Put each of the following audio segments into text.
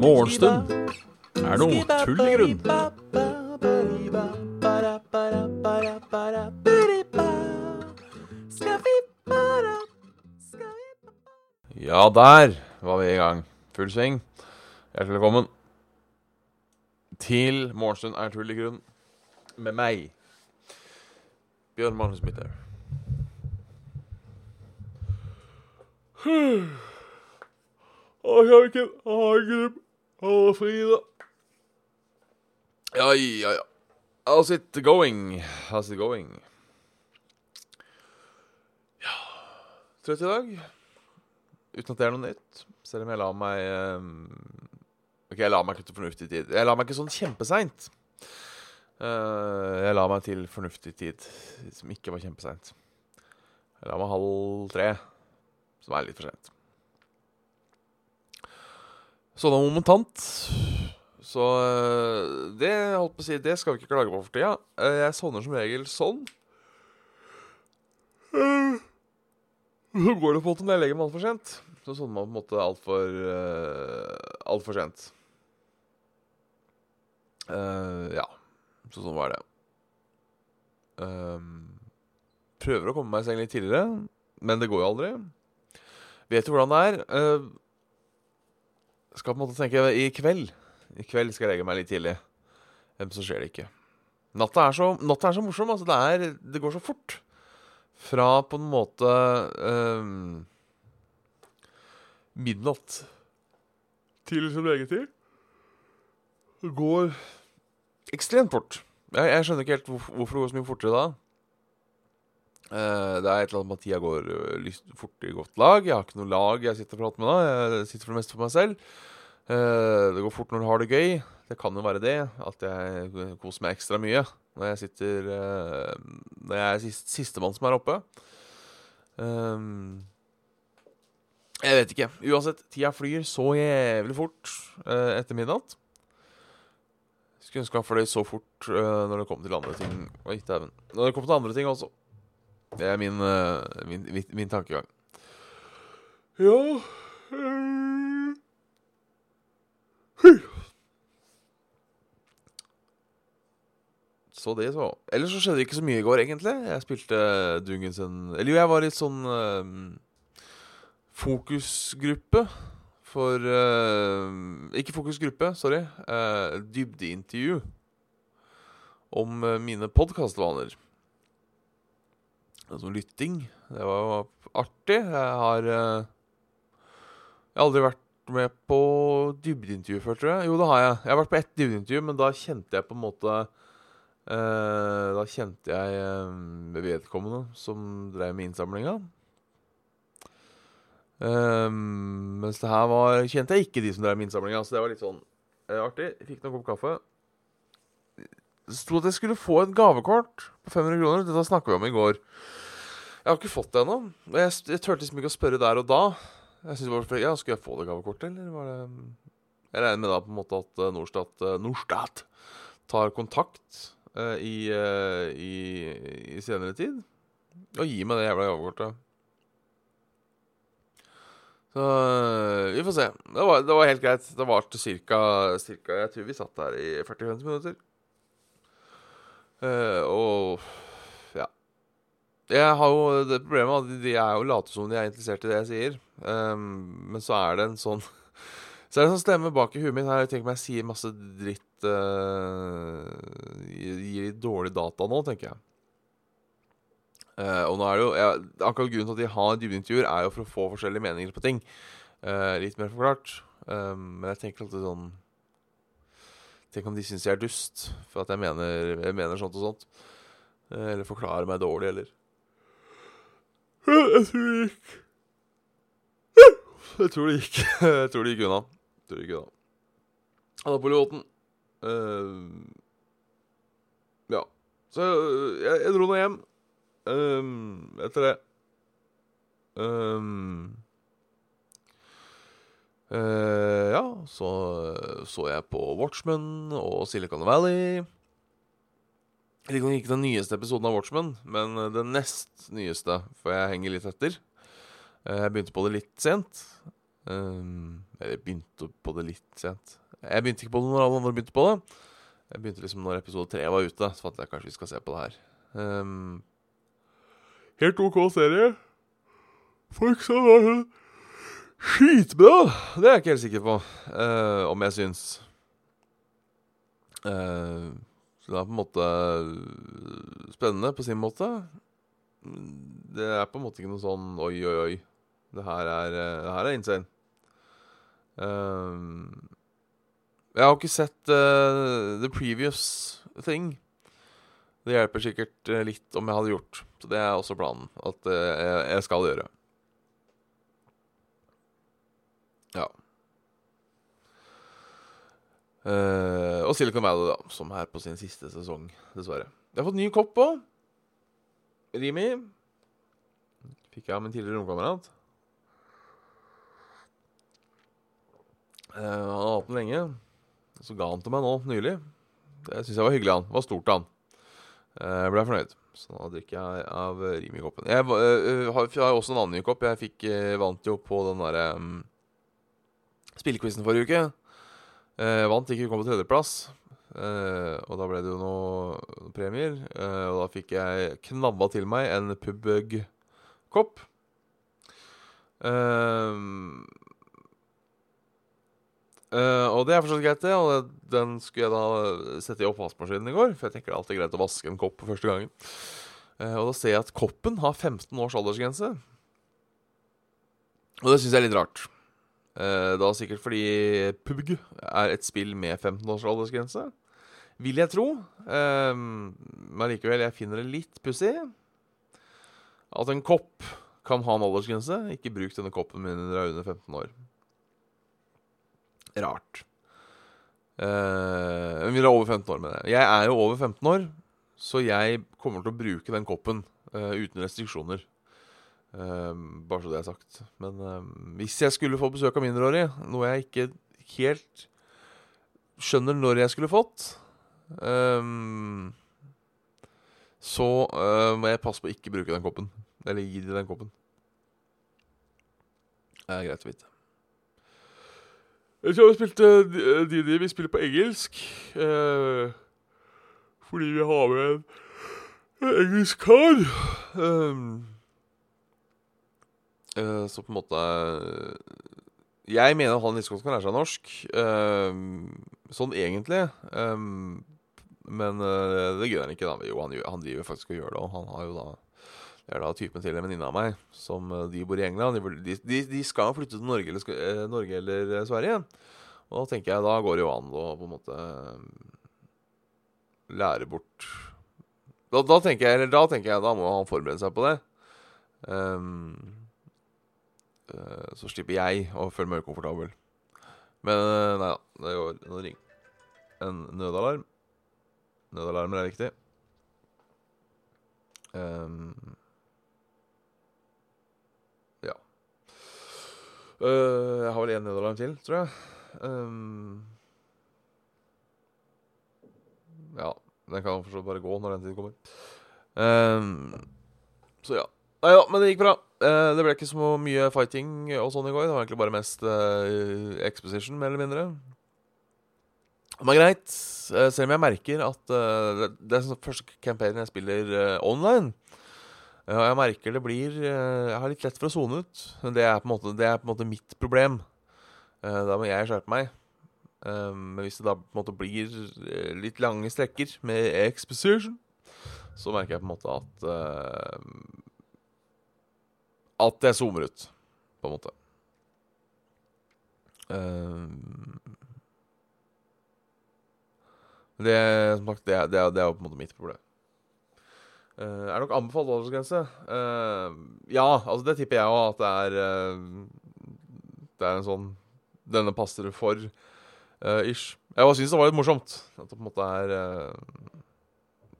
Morgenstund er noe tull i grunn. Ja, der var vi i gang. Full sving. Hjertelig velkommen til Morgenstund er tull i grunn med meg. Bjørn Magnus Midthaug. Kjørken. Hagerup. Å, Frida. Ja, ja, ja. How's it going? How's it going? Ja Trøtt i dag. Uten at det er noe nytt. Selv om jeg la meg um... Ok, jeg la meg ikke til fornuftig tid. Jeg la meg ikke sånn kjempeseint. Uh, jeg la meg til fornuftig tid, som ikke var kjempeseint. Jeg la meg halv tre, som er litt for sent. Sånn er momentant. Så eh, det holdt på å si, det skal vi ikke klage på for tida. Eh, Jeg sovner som regel sånn. Eh, Så går det på en måte når jeg legger meg altfor sent. Så sovner man på en måte altfor altfor sent. Ja. Så sånn var det. Prøver å komme meg i seng litt tidligere, men det går jo aldri. Vet du hvordan det er. Uh, skal på en måte tenke i kveld. I kveld skal jeg legge meg litt tidlig. Men så skjer det ikke. Natta er så, natta er så morsom. Altså det, er, det går så fort. Fra på en måte ehm, midnatt til som legetid. Det går ekstremt fort. Jeg, jeg skjønner ikke helt hvorfor det går så mye fortere da. Eh, det er et eller annet med at tida går fort i godt lag. Jeg har ikke noe lag jeg sitter og prater med da. Jeg sitter for det meste for meg selv. Eh, det går fort når du har det gøy. Det kan jo være det. At jeg koser meg ekstra mye når jeg sitter eh, Når jeg er sist, sistemann som er oppe. Jeg vet ikke. Uansett, tida flyr så jævlig fort eh, etter midnatt. Skulle ønske han fløy så fort eh, når det kom til andre ting. Oi, dæven. Når det kom til andre ting også. Det er min, eh, min, min, min tankegang. Ja eh. Så det, så. Ellers så skjedde det ikke så mye i går, egentlig. Jeg spilte Dungensen Eller jo, jeg var i sånn uh, fokusgruppe for uh, Ikke fokusgruppe, sorry. Uh, dybdeintervju om mine podkastvaner. Altså lytting. Det var jo artig. Jeg har eh, Jeg har aldri vært med på dybdeintervju før, tror jeg. Jo, det har jeg. Jeg har vært på ett dybdeintervju, men da kjente jeg på en måte eh, Da kjente jeg eh, vedkommende som drev med innsamlinga. Um, mens det her var Kjente jeg ikke de som drev med innsamlinga, så det var litt sånn eh, artig. Fikk noen kopp kaffe. Det sto at jeg skulle få et gavekort på 500 kroner. Dette snakka vi om i går. Jeg har ikke fått det ennå. Jeg, jeg turte liksom ikke å spørre der og da. Jeg synes bare, ja, Skulle jeg få det gavekortet, eller var det Jeg regner med da på en måte at eh, Norstat, eh, Norstat tar kontakt uh, i, uh, i, i senere tid og gir meg det jævla gavekortet. Så vi får se. Det var, det var helt greit. Det varte cirka, cirka Jeg tror vi satt der i 40-50 minutter. Uh, og. Jeg har jo det problemet at de- er jo late som de er interessert i det jeg sier. Um, men så er det en sånn Så er det en sånn stemme bak i huet mitt her. Jeg tenker meg jeg sier masse dritt uh, Gir dårlig data nå, tenker jeg. Uh, og nå er det jo jeg, Akkurat grunnen til at de har dybdeintervjuer, er jo for å få forskjellige meninger på ting. Uh, litt mer forklart. Um, men jeg tenker alltid sånn Tenk om de syns jeg er dust for at jeg mener, jeg mener sånt og sånt. Eller forklarer meg dårlig, eller Jeg tror det gikk Jeg tror det gikk Jeg tror det gikk unna. Jeg tror det gikk unna. Napoleon Uh, ja. Så jeg, jeg dro nå hjem. um, etter det Um, uh, Ja, så så jeg på Watchmen og Silicon Valley. Liker ikke den nyeste episoden av Watchmen, men eh, den nest nyeste, for jeg henger litt etter. Eh, Jeg begynte på det litt sent. Um, eller begynte på det litt sent. Jeg begynte ikke på det når alle andre begynte på det. Jeg begynte liksom når episode tre var ute. Så fant jeg kanskje vi skal se på det her. Helt OK serie. Folk sa det var skitbra. Det er jeg ikke helt sikker på eh, om jeg syns. Eh, det er på en måte spennende på sin måte. Det er på en måte ikke noe sånn oi, oi, oi. Det her er, eh, det her er insane. Um, jeg har ikke sett uh, The Previous Thing. Det hjelper sikkert litt om jeg hadde gjort. Så det er også planen. At uh, jeg, jeg skal gjøre. Ja. Eh, og Silicon Valley, da, som er på sin siste sesong, dessverre. Jeg har fått ny kopp òg. Rimi. Fikk jeg av min tidligere romkamerat. Uh, han har hatt den lenge. Så ga han til meg nå nylig. Det syns jeg var hyggelig. han Det var stort av han. Uh, ble fornøyd. Så nå drikker jeg av Rimi-koppen. Jeg eh, har, også en annen ny kopp. Jeg fikk, vant jo på den derre um, spillquizen forrige uke. Eh, vant ikke, kom på tredjeplass. Eh, og da ble det jo noen premier. Eh, og da fikk jeg knabba til meg en Pubbug-kopp. Eh, eh, og det er fortsatt greit, det. Og den skulle jeg da sette i oppvaskmaskinen i går. For jeg tenker det er alltid greit å vaske en kopp på første gangen. Eh, og da ser jeg at koppen har 15 års aldersgrense. Og det syns jeg er litt rart. Eh, da sikkert fordi PUBG er et spill med 15 års aldersgrense. Vil jeg tro. Eh, men likevel, jeg finner det litt pussig at en kopp kan ha en aldersgrense. Ikke bruk denne koppen min når du er under 15 år. Rart. Eh, men vi er over 15 år med det. Jeg er jo over 15 år, så jeg kommer til å bruke den koppen eh, uten restriksjoner. Eh, bare så det er sagt. Men eh, hvis jeg skulle få besøk av mindreårige, noe jeg ikke helt skjønner når jeg skulle fått, um, så uh, må jeg passe på å ikke bruke den koppen. Eller gi dem den koppen. Det er greit å vite. Jeg tror vi spilte DD Vi spiller på engelsk. Uh, fordi vi har med en engelsk kar. Um, eh, så på en måte Jeg mener at han like godt kan lære seg norsk. Uh, sånn egentlig. Um, men uh, det gjør han ikke. da Jo, han, han driver faktisk og gjør det, og han har jo da det er da typen til en venninne av meg som eh, de bor i England. De, de, de, skal flytte til Norge eller, eh, Norge eller eh, Sverige. Og da tenker jeg da går det jo an å på en måte eh, lære bort da, da tenker jeg da tenker jeg da må han forberede seg på det. Eh, så slipper jeg å føle meg ukomfortabel. Men eh, nei da. Det går Nå ringer en nødalarm. Nødalarmer er viktig. Um, ja. Uh, jeg har vel én nødalarm til, tror jeg. Um, ja. Den kan forstått bare gå når den tid kommer. Um, så ja. Nei ja, men det gikk bra. Eh, det ble ikke så mye fighting og sånn i går. Det var egentlig bare mest eh, exposition, mer eller mindre. Det var greit, eh, selv om jeg merker at det, er sånn første campaignen jeg spiller online. Ja, jeg merker det blir Jeg har litt lett for å sone ut. Det er måte, det er på en måte mitt problem. Da må jeg skjerpe meg. Men hvis det da på en måte blir litt lange strekker med exposition, så merker jeg på en måte at At jeg zoomer ut, på en måte. Uh, det, som sagt, det, det, det er jo på en måte mitt problem. Uh, er nok anbefalt aldersgrense? Uh, ja, altså det tipper jeg òg, at det er uh, Det er en sånn Denne passer du for, ish. Jeg bare syns det var litt morsomt. At det på en måte er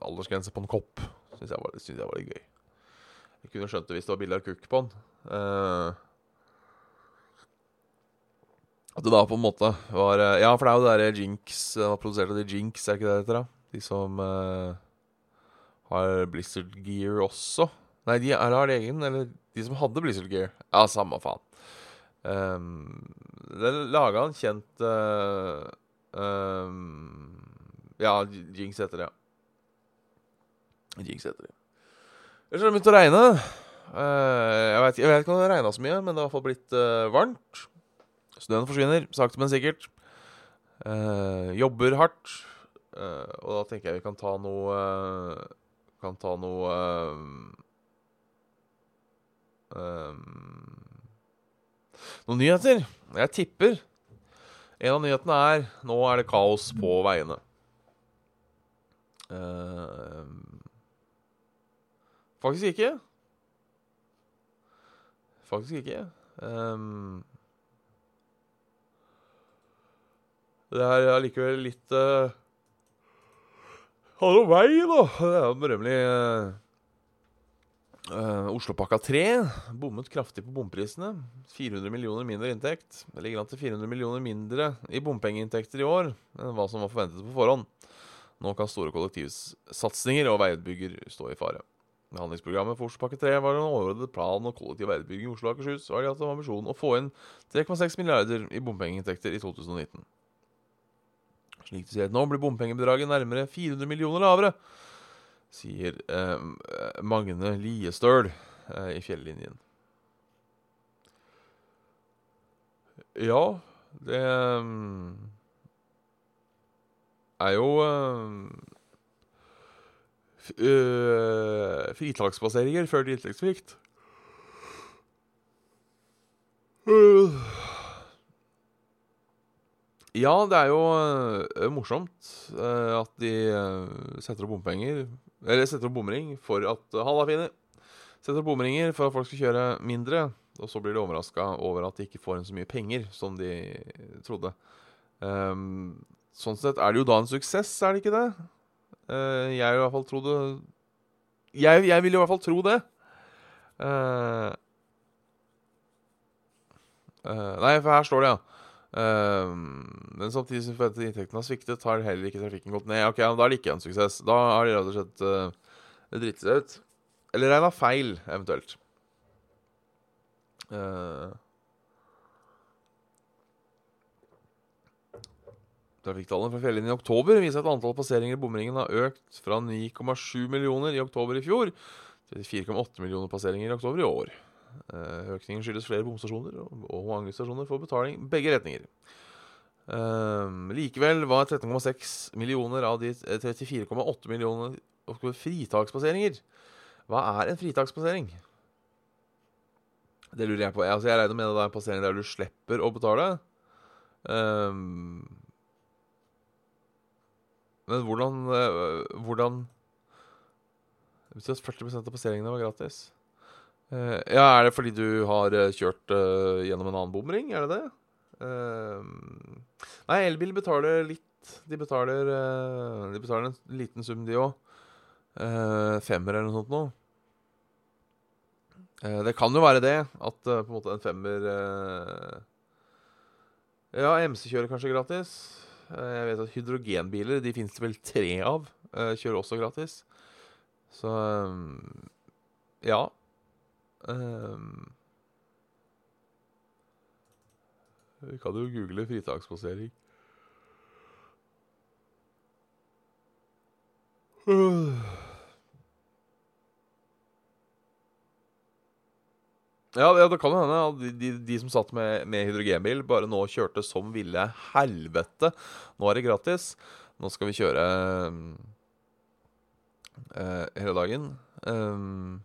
aldersgrense på en kopp. Syns jeg, synes jeg var litt gøy. Jeg kunne skjønt det hvis det var bilde av kukk på den. Uh, at det da på en måte var eh, Ja, for det er jo det derre Jinx Den var produsert av de Jinx, er ikke det det heter? De som uh, har Blizzard Gear også. Nei, de er, har de egen, eller de som hadde Blizzard Gear. Ja, samme faen. Um, det laga en kjent uh, um, Ja, Jinx heter det. Jinx heter det. Ellers har det begynt å regne. Uh, jeg, vet, jeg, vet, ikke om det har regna så mye, men det har i hvert fall blitt uh, varmt. Snøen forsvinner, sakte, men sikkert. jobber hardt. og da tenker jeg vi kan ta noe Kan ta noe noen nyheter. Jeg tipper en av nyhetene er nå er det kaos på veiene. Uh, faktisk ikke. Faktisk ikke. Um, det her er allikevel litt uh, Ha noe vei, da. Det er jo berømmelig uh, Uh, Oslopakka 3 bommet kraftig på bomprisene. 400 millioner mindre inntekt. Det ligger an til 400 millioner mindre i bompengeinntekter i år enn hva som var forventet på forhånd. Nå kan store kollektivsatsinger og veiutbygger stå i fare. Handlingsprogrammet for Oslopakke 3 var en overordnet plan og kollektiv veibygging i Oslo og Akershus, og har hatt ambisjonen å få inn 3,6 milliarder i bompengeinntekter i 2019. Slik det ser ut nå, blir bompengebedraget nærmere 400 millioner lavere sier eh, Magne Liestøl eh, i Fjellinjen. Ja, det um, er jo uh, fritakspasseringer før inntektssvikt. Uh. Ja, det er jo uh, morsomt uh, at de uh, setter opp bompenger eller setter opp bomring for at Halla, fine! Setter opp bomringer for at folk skal kjøre mindre. Og så blir de overraska over at de ikke får inn så mye penger som de trodde. Um, sånn sett er det jo da en suksess, er det ikke det? Uh, jeg i hvert fall trodde jeg, jeg vil i hvert fall tro det. Uh, uh, nei, for her står det, ja. Uh, men samtidig som inntektene har sviktet, har heller ikke trafikken gått ned. Ok, Da er det ikke en suksess. Da har de rett og slett uh, dritt seg ut. Eller regna feil, eventuelt. Uh, Trafikktallene fra fjellinjen i oktober viser at antall passeringer i bomringen har økt fra 9,7 millioner i oktober i fjor til 4,8 millioner passeringer i oktober i år. Eh, økningen skyldes flere bomstasjoner, og mange stasjoner får betaling begge retninger. Um, likevel var 13,6 millioner av de 34,8 millioner fritakspasseringer. Hva er en fritakspassering? Det lurer jeg på. Altså, jeg regner med det er en passering der du slipper å betale. Um, men hvordan, uh, hvordan Det betyr at 40% av passeringene var gratis. Uh, ja, Er det fordi du har uh, kjørt gjennom en annen bomring? Er det det? nei, elbil betaler litt. De betaler, de betaler en liten sum, de òg. femmer eller noe sånt noe. det kan jo være det, at på en måte en femmer Ja, MC kjører kanskje gratis. Jeg vet at hydrogenbiler, de finnes det vel tre av, kjører også gratis. Så ja. Um, vi kan jo google fritakspassering. Ja, ja, det kan jo hende at de, de, de, som satt med, med, hydrogenbil, bare nå kjørte som ville helvete. Nå er det gratis. Nå skal vi kjøre uh, hele dagen. Um,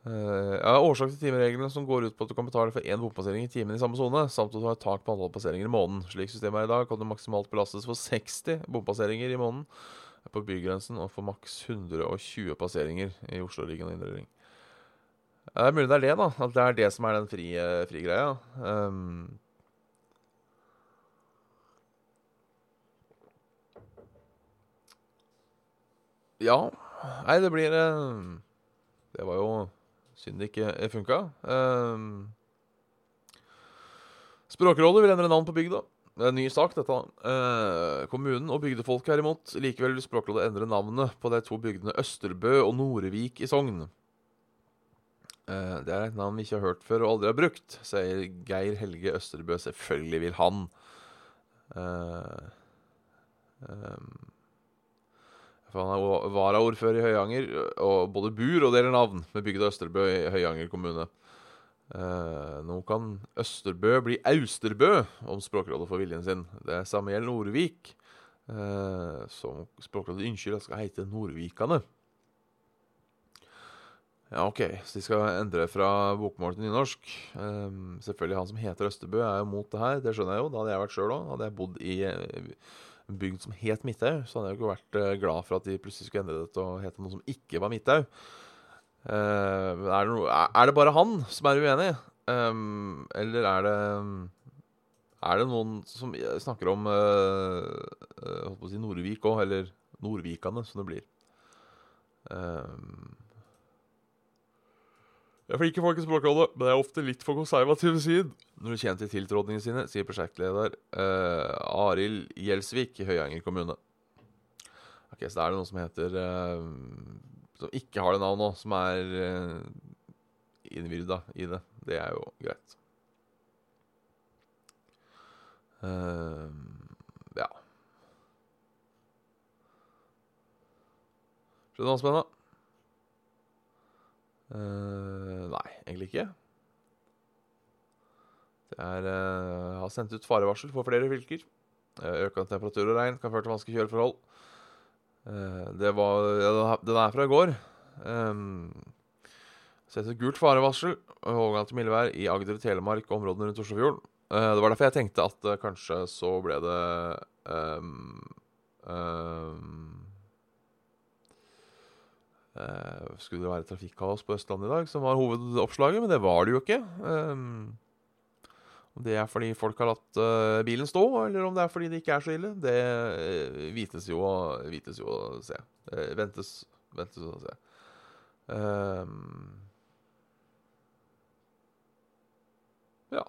Uh, ja, Årsak til timereglene som går ut på at du kan betale for én bompassering i timen i samme sone, samt at du har et tak på antall passeringer i måneden. Slik systemet er i dag, kan du maksimalt belastes for 60 bompasseringer i måneden på bygrensen og får maks 120 passeringer i Oslo Ringen og Indre. Det er mulig det er det, da. At det er det som er den frie fri greia. Um, ja. Nei, det blir uh, Det var jo Synd det ikke eh, funka. Um, Språkrådet vil endre navn på bygda. Det er en ny sak, dette. Eh, kommunen og bygdefolket er imot. Likevel vil Språkrådet endre navnet på de to bygdene Østerbø og Norevik i Sogn. Eh, det er et navn vi ikke har hørt før og aldri har brukt, sier Geir Helge Østerbø. Selvfølgelig vil han. Eh, for han er varaordfører i Høyanger, og både bur og deler navn med bygda Østerbø i Høyanger kommune. Uh, nå kan Østerbø bli Austerbø om Språkrådet får viljen sin. Det samme gjelder Nordvik, uh, som Språkrådet ønsker skal hete Nordvikane. Ja, OK, så de skal endre fra bokmål til nynorsk. Um, selvfølgelig Han som heter Østerbø, er jo mot det her. Det skjønner jeg jo. Da hadde jeg vært sjøl òg. Hadde jeg bodd i en bygd som het Midthaug, så hadde jeg jo ikke vært glad for at de plutselig skulle endre det til å hete noe som ikke var Midthaug. Uh, er, det no, er, det bare han som er uenig, um, eller er det Er det noen som snakker om uh, uh, si Nordvik òg, eller Nordvikane, som det blir? Um, jeg er flinke folk i Språkrådet, men jeg er ofte litt for konservativ side når det kommer til tiltrådningene sine, sier prosjektleder uh, Arild Gjelsvik i Høyanger kommune. Ok, Så da er det noe som heter uh, som ikke har det navnet nå, som er uh, innvirda i det. Det er jo greit. Uh, ja. Skjønner du noe spennende? Uh, nei, egentlig ikke. Det er uh, har sendt ut farevarsel for flere fylker. Økende temperatur og regn kan føre til vanskelige kjøreforhold. Uh, det var ja, Den er fra i går. Um, Setter gult farevarsel og overgang til mildvær i Agder, Telemark og områdene rundt Oslofjorden. Uh, det var derfor jeg tenkte at uh, kanskje så ble det um, um, Skulle det være trafikkaos på Østlandet i dag, som var hovedoppslaget, men det var det jo ikke. Um, det er fordi folk har latt uh, bilen stå, eller om det er fordi det ikke er så ille, det uh, vites, jo, å se. Uh, ventes, ventes å se. Um, ja.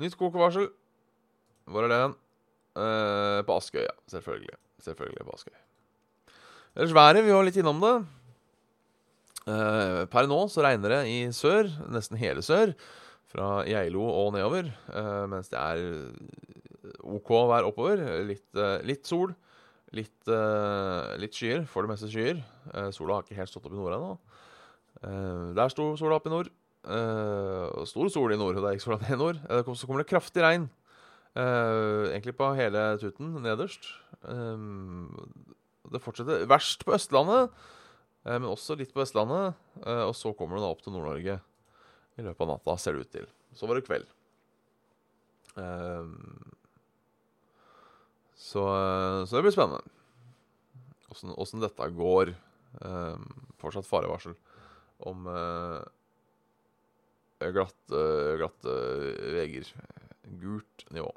Nytt kokevarsel. Hvor er det hen? på Askøy, ja. Selvfølgelig. Selvfølgelig på Askøy. Ellers været, vi var litt innom det. Uh, per nå så regner det i sør, nesten hele sør, fra Geilo og nedover. Uh, mens det er OK vær oppover. Litt, litt sol. Litt, litt, skyer. For det meste skyer. sola har ikke helt stått opp i nord ennå. der sto sola opp i nord. stor sol i nord, og det er ikke sola ned i nord. så kommer det kraftig regn. egentlig på hele tuten nederst. det fortsetter verst på Østlandet. Eh, men også litt på Vestlandet. Eh, og så kommer det da opp til Nord-Norge i løpet av natta, ser det ut til. Så var det kveld. Eh, så, så det blir spennende åssen dette går. Fortsatt farevarsel om glatte, glatte veier. Gult nivå.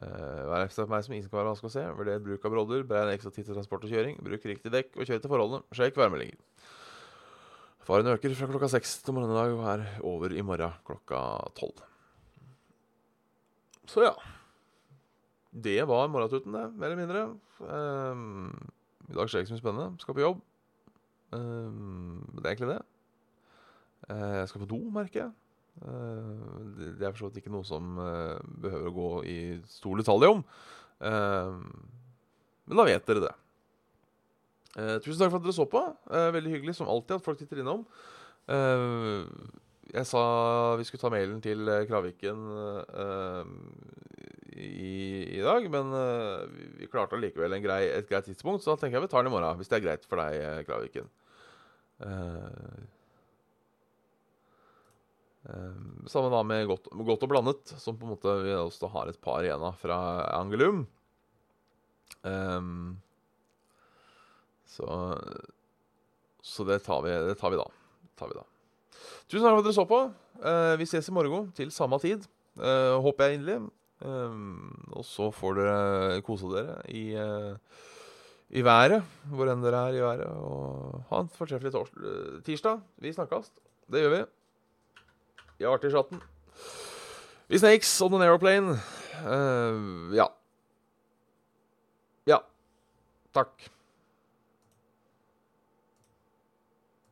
Uh, vær ekstra oppmerksom isen kan være vanskelig å se. Vurder bruk av brodder. Beregn ekstra tid til transport og kjøring. Bruk riktig dekk og kjør til forholdene. Sjekk værmeldinger. Faren øker fra klokka seks til morgenen i dag og er over i morgen klokka tolv. Så ja. Det var morgentuten, det. Mer eller mindre. Um, I dag skjer ikke så mye spennende. Skal på jobb. Um, det er egentlig det. Uh, jeg skal på do, merker jeg. Eh, det er for så vidt ikke noe som eh, behøver å gå i stor detalj om. Eh, men da vet dere det. tusen takk for at dere så på. veldig hyggelig som alltid at folk titter innom. jeg sa vi skulle ta mailen til Kraviken i, i, dag, men vi klarte allikevel grei, et greit tidspunkt, så da tenker jeg vi tar den i morgen, hvis det er greit for deg, Kraviken. Uh, sammen da med godt, godt, og blandet, som på en måte vi også har et par igjen av fra Angelum. Um, så så det tar, vi, det tar vi, da. tar vi da. Tusen takk for at dere så på. Uh, vi ses i morgen til samme tid. Uh, håper jeg inderlig. Um, og så får dere kose dere i, uh, i været, hvor enn dere er i været. Og ha en fortreffelig tirsdag. Vi snakkes. Det gjør vi. Vi har vært i chatten. Vi snakes on an aeroplane. Uh, ja. Ja. Takk.